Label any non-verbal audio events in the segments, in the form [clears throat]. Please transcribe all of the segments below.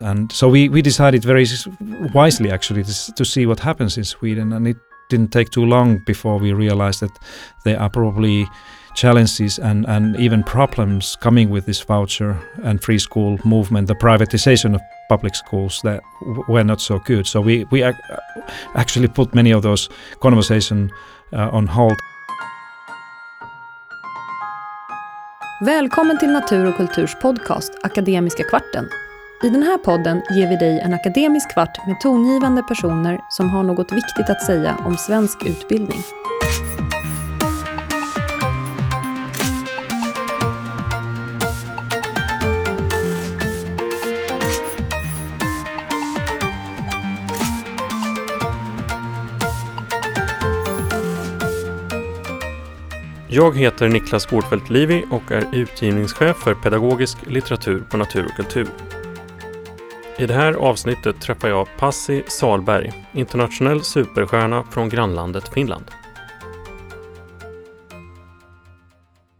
And so we, we decided very wisely actually to, see what happens in Sweden. And it didn't take too long before we realized that there are probably challenges and, and even problems coming with this voucher and free school movement, the privatization of public schools that were not so good. So we, we actually put many of those conversations uh, on hold. Välkommen till Natur och kulturs podcast Akademiska kvarten. I den här podden ger vi dig en akademisk kvart med tongivande personer som har något viktigt att säga om svensk utbildning. Jag heter Niklas Gårdfeldt Livi och är utgivningschef för pedagogisk litteratur på Natur och kultur. I det här avsnittet träffar jag Pasi Sahlberg, internationell superstjärna från grannlandet Finland.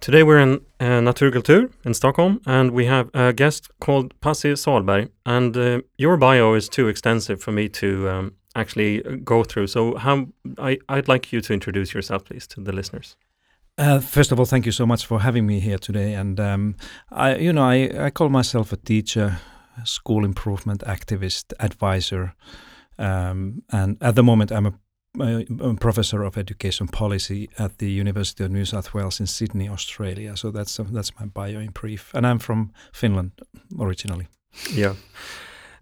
Today we're in uh, Naturkultur in Stockholm and we have a guest called Pasi Sahlberg and uh, your bio is too extensive for me to um, actually go through. So how I, I'd like you to introduce yourself please to the listeners. Uh, first of all, thank you so much for having me here today. And um, I, you know, I, I call myself a teacher, school improvement activist, advisor, um, and at the moment I'm a, a, professor of education policy at the University of New South Wales in Sydney, Australia. So that's uh, that's my bio in brief. And I'm from Finland originally. Yeah,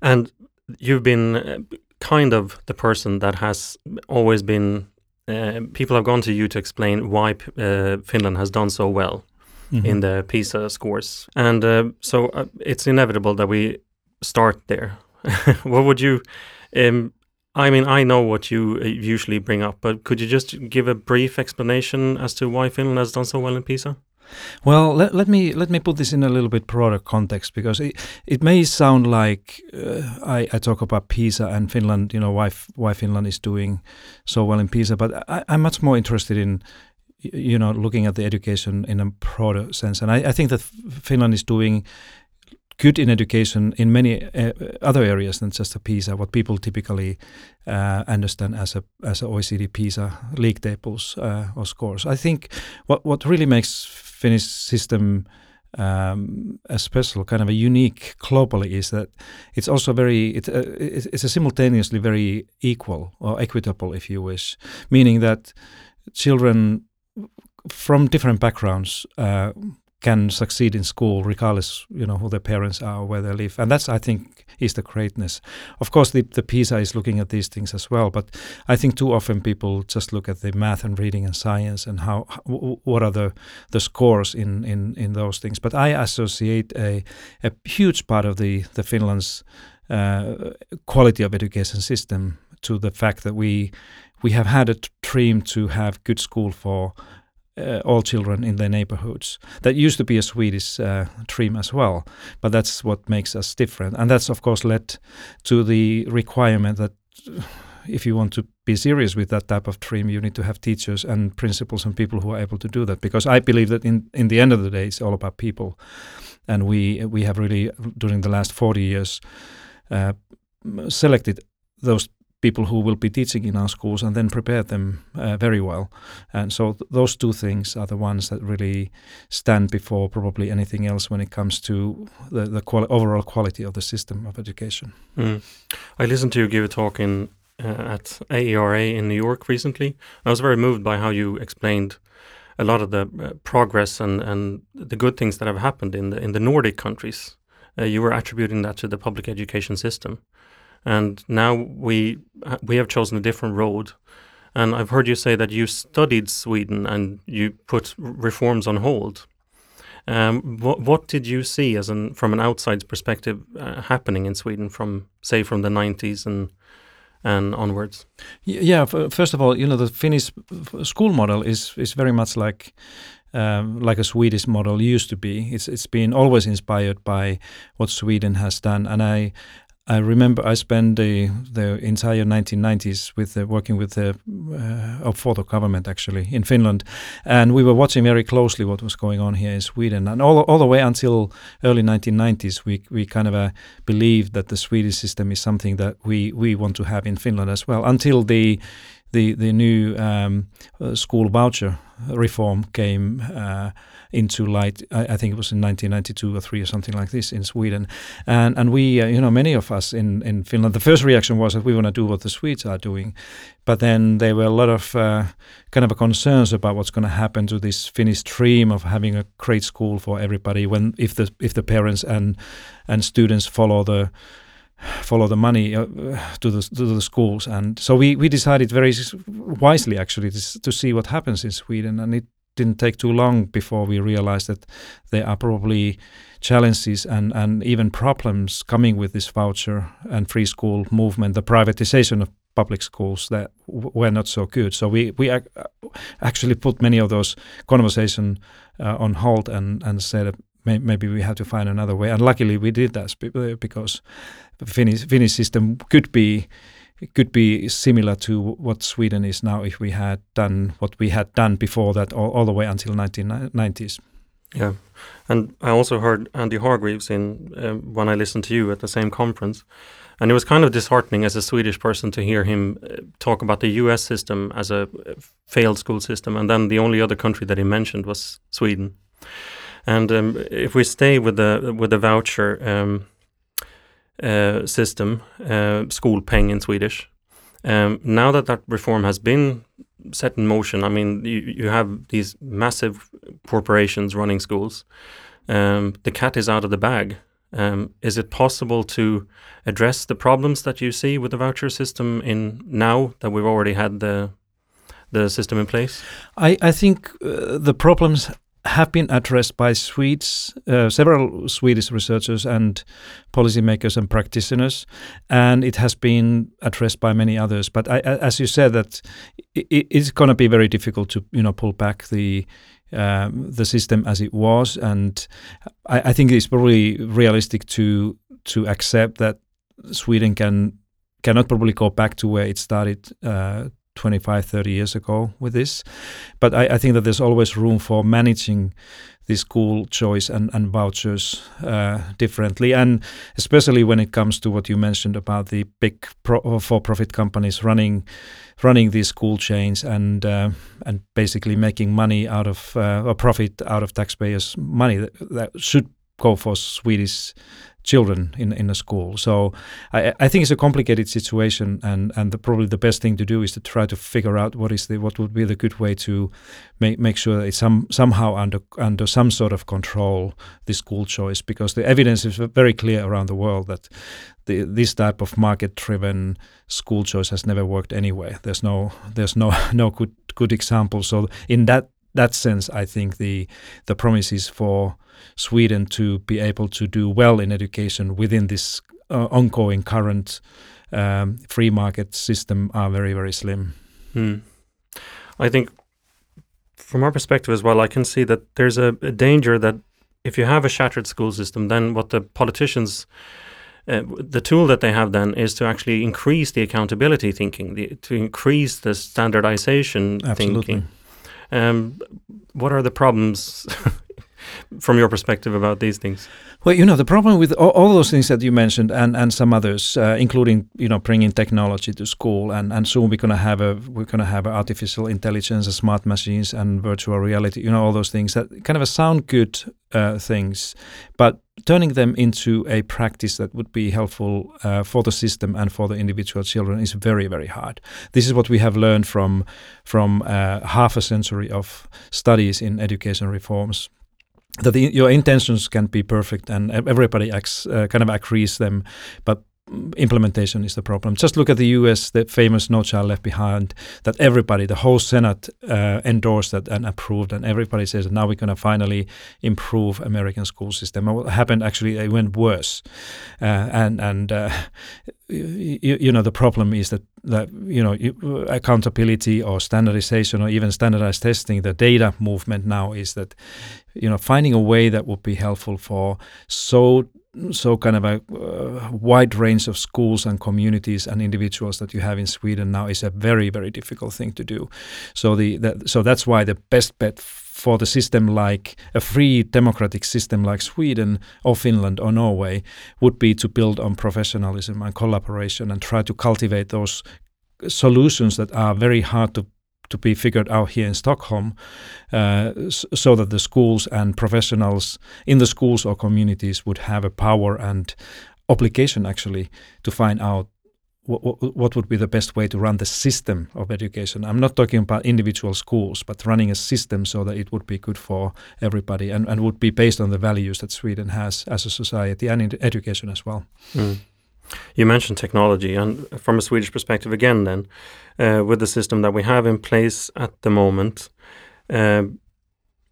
and you've been uh, kind of the person that has always been uh, people have gone to you to explain why uh, Finland has done so well mm -hmm. in the PISA scores, and uh, so uh, it's inevitable that we start there. [laughs] what would you? Um, I mean, I know what you uh, usually bring up, but could you just give a brief explanation as to why Finland has done so well in PISA? Well, let, let me let me put this in a little bit broader context because it, it may sound like uh, I, I talk about PISA and Finland, you know, why why Finland is doing so well in PISA, but I, I'm much more interested in you know looking at the education in a broader sense, and I, I think that Finland is doing good in education in many uh, other areas than just a PISA, what people typically uh, understand as a as a OECD PISA league tables uh, or scores. I think what what really makes Finnish system um, a special kind of a unique globally is that it's also very it, uh, it's a simultaneously very equal or equitable, if you wish, meaning that children from different backgrounds uh, can succeed in school regardless you know who their parents are or where they live. And that's i think is the greatness. Of course the, the pisa is looking at these things as well but i think too often people just look at the math and reading and science and how what are the the scores in in in those things. But i associate a a huge part of the the finland's uh, quality of education system to the fact that we we have had a dream to have good school for uh, all children in their neighborhoods. That used to be a Swedish uh, dream as well, but that's what makes us different. And that's, of course, led to the requirement that if you want to be serious with that type of dream, you need to have teachers and principals and people who are able to do that. Because I believe that in, in the end of the day, it's all about people. And we, we have really, during the last 40 years, uh, selected those people who will be teaching in our schools and then prepare them uh, very well. And so th- those two things are the ones that really stand before probably anything else when it comes to the, the quali- overall quality of the system of education. Mm. I listened to you give a talk in uh, at AERA in New York recently. I was very moved by how you explained a lot of the uh, progress and, and the good things that have happened in the in the Nordic countries. Uh, you were attributing that to the public education system and now we we have chosen a different road. And I've heard you say that you studied Sweden and you put reforms on hold. Um, what what did you see as an from an outside perspective uh, happening in Sweden from say from the 90s and and onwards? Yeah, first of all, you know the Finnish school model is is very much like um, like a Swedish model used to be. It's it's been always inspired by what Sweden has done, and I I remember I spent the the entire 1990s with uh, working with the uh, the government actually in Finland, and we were watching very closely what was going on here in Sweden, and all all the way until early 1990s, we we kind of uh, believed that the Swedish system is something that we we want to have in Finland as well. Until the the the new um, uh, school voucher reform came uh, into light. I, I, think it was in 1992 or three or something like this in Sweden, and and we, uh, you know, many of us in in Finland, the first reaction was that we want to do what the Swedes are doing, but then there were a lot of uh, kind of concerns about what's going to happen to this Finnish dream of having a great school for everybody when if the if the parents and and students follow the follow the money uh, to the to the schools and so we we decided very wisely actually to, to see what happens in Sweden and it didn't take too long before we realized that there are probably challenges and, and even problems coming with this voucher and free school movement, the privatization of public schools that were not so good. So we we ac- actually put many of those conversation uh, on hold and and said may- maybe we have to find another way. And luckily we did that because the Finnish Finnish system could be could be similar to what Sweden is now if we had done what we had done before that all, all the way until 1990s. Yeah, and I also heard Andy Hargreaves in uh, when I listened to you at the same conference, and it was kind of disheartening as a Swedish person to hear him uh, talk about the U.S. system as a uh, failed school system, and then the only other country that he mentioned was Sweden. And um, if we stay with the with the voucher. Um, uh, system, uh, skolpeng in Swedish. Um, now that that reform has been set in motion, I mean, you, you have these massive corporations running schools. Um, the cat is out of the bag. Um, is it possible to address the problems that you see with the voucher system in now that we've already had the the system in place? I, I think uh, the problems have been addressed by Swedes, uh, several Swedish researchers and policymakers and practitioners, and it has been addressed by many others. But I, as you said, that it, it's going to be very difficult to you know pull back the um, the system as it was, and I, I think it's probably realistic to to accept that Sweden can cannot probably go back to where it started uh, 25, 30 years ago with this. But I, I think that there's always room for managing the school choice and, and vouchers uh, differently. And especially when it comes to what you mentioned about the big pro- for-profit companies running running these school chains and uh, and basically making money out of uh, a profit out of taxpayers' money that, that should go for Swedish children in in a school. So I, I think it's a complicated situation, and and the, probably the best thing to do is to try to figure out what is the what would be the good way to make make sure that it's some somehow under under some sort of control the school choice because the evidence is very clear around the world that the, this type of market-driven school choice has never worked anyway. There's no there's no [laughs] no good good example. So in that that sense, I think the the promises for Sweden to be able to do well in education within this uh, ongoing current um, free market system are very very slim. Hmm. I think from our perspective as well, I can see that there's a, a danger that if you have a shattered school system, then what the politicians uh, the tool that they have then is to actually increase the accountability thinking, the, to increase the standardization Absolutely. thinking. Um, what are the problems [laughs] from your perspective about these things? Well, you know, the problem with all, all those things that you mentioned and, and some others, uh, including you know bringing technology to school, and, and soon we're gonna have a we're gonna have artificial intelligence, and smart machines, and virtual reality. You know, all those things that kind of sound good uh, things, but turning them into a practice that would be helpful uh, for the system and for the individual children is very very hard. This is what we have learned from from uh, half a century of studies in education reforms that the, your intentions can be perfect and everybody acts, uh, kind of agrees them, but implementation is the problem. Just look at the U.S., the famous No Child Left Behind, that everybody, the whole Senate uh, endorsed that and approved, and everybody says now we're going to finally improve American school system. And what happened actually, it went worse, uh, and and uh, you, you, know the problem is that that you know accountability or standardization or even standardized testing, the data movement now is that you know finding a way that would be helpful for so so kind of a uh, wide range of schools and communities and individuals that you have in Sweden now is a very very difficult thing to do. So the, the so that's why the best bet for the system like a free democratic system like Sweden or Finland or Norway would be to build on professionalism and collaboration and try to cultivate those solutions that are very hard to to be figured out here in Stockholm, uh, so that the schools and professionals in the schools or communities would have a power and obligation actually to find out what, what would be the best way to run the system of education. I'm not talking about individual schools, but running a system so that it would be good for everybody and, and would be based on the values that Sweden has as a society and in education as well. Mm. You mentioned technology, and from a Swedish perspective, again, then, uh, with the system that we have in place at the moment, uh,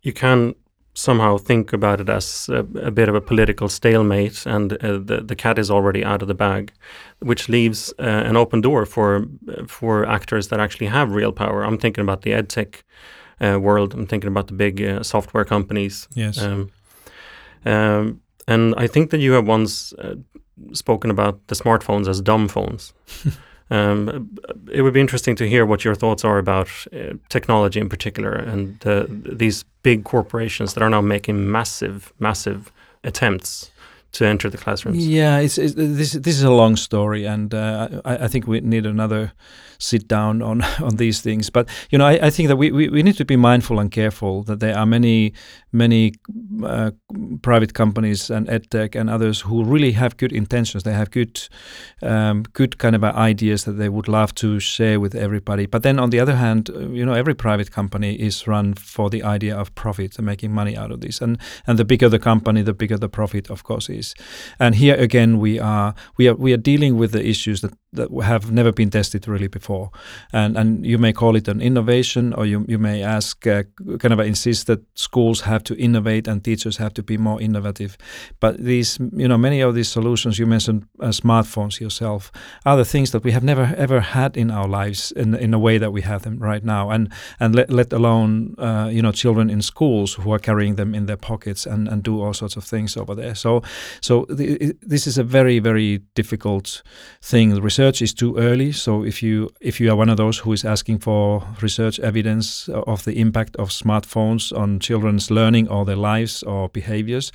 you can somehow think about it as a, a bit of a political stalemate, and uh, the the cat is already out of the bag, which leaves uh, an open door for for actors that actually have real power. I'm thinking about the edtech uh, world. I'm thinking about the big uh, software companies. Yes. Um, um, and I think that you have once uh, spoken about the smartphones as dumb phones. [laughs] Um, it would be interesting to hear what your thoughts are about uh, technology in particular and uh, these big corporations that are now making massive, massive attempts to enter the classrooms. Yeah, it's, it's this. This is a long story, and uh, I, I, think we need another sit down on [laughs] on these things. But you know, I, I think that we, we, we, need to be mindful and careful that there are many many uh, private companies and edtech and others who really have good intentions. They have good um, good kind of ideas that they would love to share with everybody. But then on the other hand, uh, you know, every private company is run for the idea of profit and making money out of this. And and the bigger the company, the bigger the profit, of course, is. And here again, we are we are we are dealing with the issues that that have never been tested really before. And and you may call it an innovation, or you you may ask, uh, kind of insist that schools have to innovate and teachers have to be more innovative. But these, you know, many of these solutions you mentioned, uh, smartphones yourself, are the things that we have never ever had in our lives in in a way that we have them right now. And and let let alone uh, you know children in schools who are carrying them in their pockets and and do all sorts of things over there. So so the, this is a very very difficult thing. Research research is too early. So if you if you are one of those who is asking for research evidence of the impact of smartphones on children's learning or their lives or behaviors,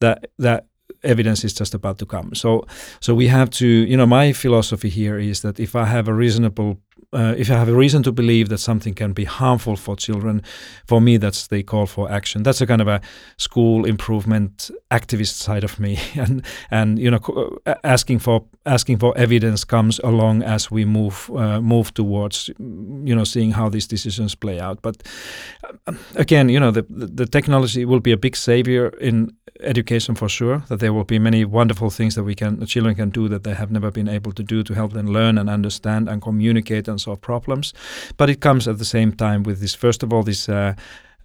that that evidence is just about to come. So so we have to you know my philosophy here is that if I have a reasonable uh, if I have a reason to believe that something can be harmful for children, for me that's the call for action. That's a kind of a school improvement activist side of me, [laughs] and and you know uh, asking for asking for evidence comes along as we move uh, move towards you know seeing how these decisions play out. But uh, again, you know the the technology will be a big savior in education for sure. That there will be many wonderful things that we can children can do that they have never been able to do to help them learn and understand and communicate and solve problems. But it comes at the same time with this first of all this. Uh,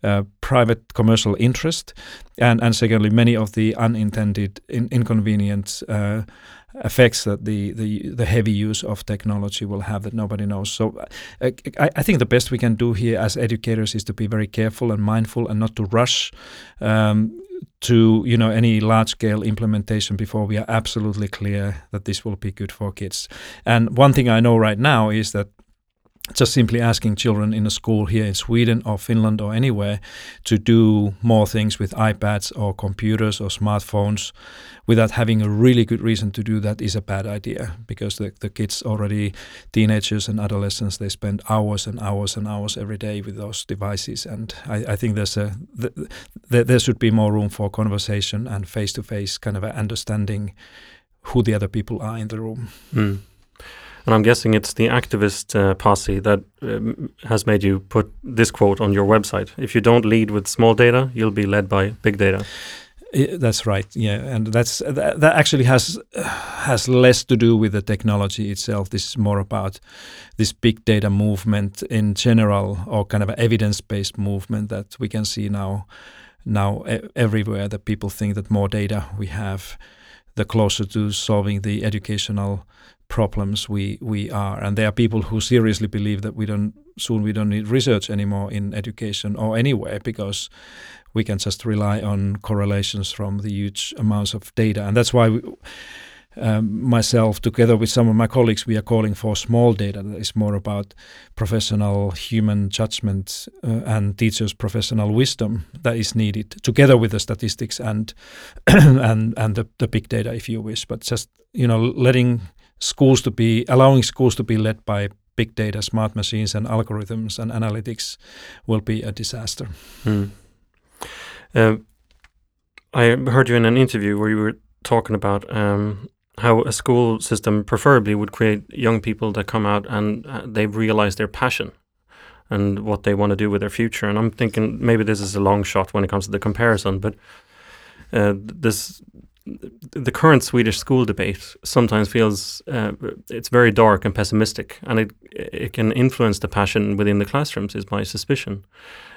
uh, private commercial interest, and and secondly, many of the unintended in, inconvenient uh, effects that the, the the heavy use of technology will have that nobody knows. So, uh, I, I, think the best we can do here as educators is to be very careful and mindful, and not to rush. Um, to you know any large scale implementation before we are absolutely clear that this will be good for kids. And one thing I know right now is that just simply asking children in a school here in Sweden or Finland or anywhere to do more things with iPads or computers or smartphones without having a really good reason to do that is a bad idea because the, the kids already teenagers and adolescents they spend hours and hours and hours every day with those devices and I, I think there's a the, the, there should be more room for conversation and face to face kind of understanding who the other people are in the room. Mm. And I'm guessing it's the activist uh, posse that um, has made you put this quote on your website. If you don't lead with small data, you'll be led by big data. That's right. Yeah, and that's that, that actually has [sighs] has less to do with the technology itself. This is more about this big data movement in general, or kind of evidence-based movement that we can see now now everywhere. That people think that more data we have, the closer to solving the educational problems we we are and there are people who seriously believe that we don't soon we don't need research anymore in education or anywhere because we can just rely on correlations from the huge amounts of data and that's why we, um, myself, together with some of my colleagues, we are calling for small data that is more about professional human judgment uh, and teachers' professional wisdom that is needed, together with the statistics and [clears throat] and and the, the big data, if you wish. But just you know, letting schools to be allowing schools to be led by big data, smart machines, and algorithms and analytics will be a disaster. Mm. I heard you in an interview where you were talking about um, how a school system preferably would create young people that come out and uh, they've realized their passion and what they want to do with their future. And I'm thinking maybe this is a long shot when it comes to the comparison, but uh, this the current Swedish school debate sometimes feels uh, it's very dark and pessimistic, and it it can influence the passion within the classrooms. Is my suspicion,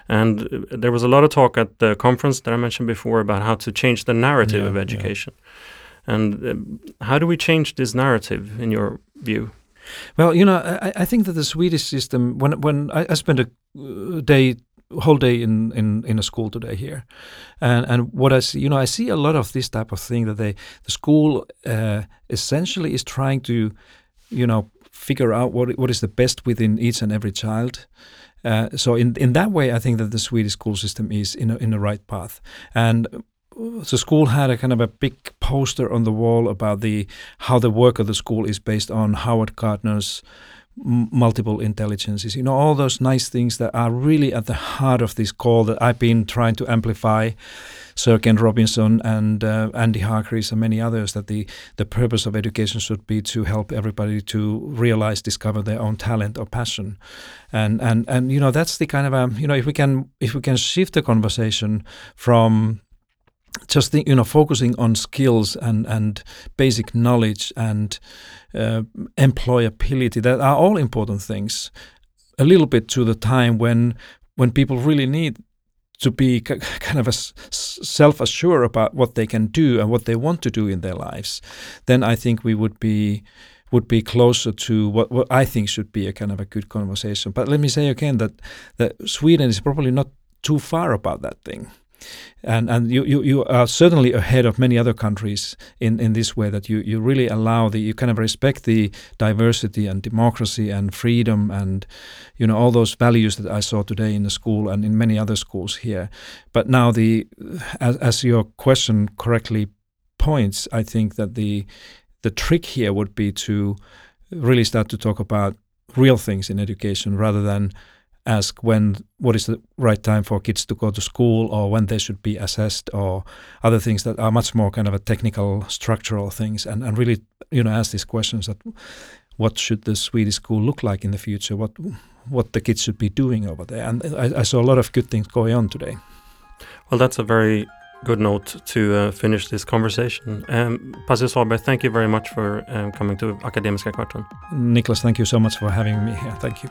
and uh, there was a lot of talk at the conference that I mentioned before about how to change the narrative yeah, of education. Yeah. And um, how do we change this narrative, in your view? Well, you know, I, I think that the Swedish system. When when I, I spent a uh, day whole day in, in, in a school today here, and and what I see, you know, I see a lot of this type of thing that they the school uh, essentially is trying to, you know, figure out what what is the best within each and every child. Uh, so in in that way, I think that the Swedish school system is in a, in the right path. And the school had a kind of a big poster on the wall about the how the work of the school is based on Howard Gardner's multiple intelligences. You know all those nice things that are really at the heart of this call that I've been trying to amplify. Sir Ken Robinson and uh, Andy Hargreaves and many others that the the purpose of education should be to help everybody to realize, discover their own talent or passion, and and and you know that's the kind of a you know if we can if we can shift the conversation from just think, you know focusing on skills and and basic knowledge and uh, employability that are all important things a little bit to the time when when people really need to be kind of self-assured about what they can do and what they want to do in their lives then i think we would be would be closer to what, what I think should be a kind of a good conversation. But let me say again that that Sweden is probably not too far about that thing and and you, you, you are certainly ahead of many other countries in, in this way that you, you really allow the you kind of respect the diversity and democracy and freedom and you know all those values that I saw today in the school and in many other schools here. But now the as, as your question correctly points, I think that the the trick here would be to really start to talk about real things in education rather than ask when what is the right time for kids to go to school or when they should be assessed or other things that are much more kind of a technical structural things and, and really you know ask these questions that what should the Swedish school look like in the future what what the kids should be doing over there and I, I saw a lot of good things going on today well that's a very good note to uh, finish this conversation. Um, Pasi Sahlberg, thank you very much for um, coming to Akademiska Kvarten. Niklas, thank you so much for having me here. Thank you.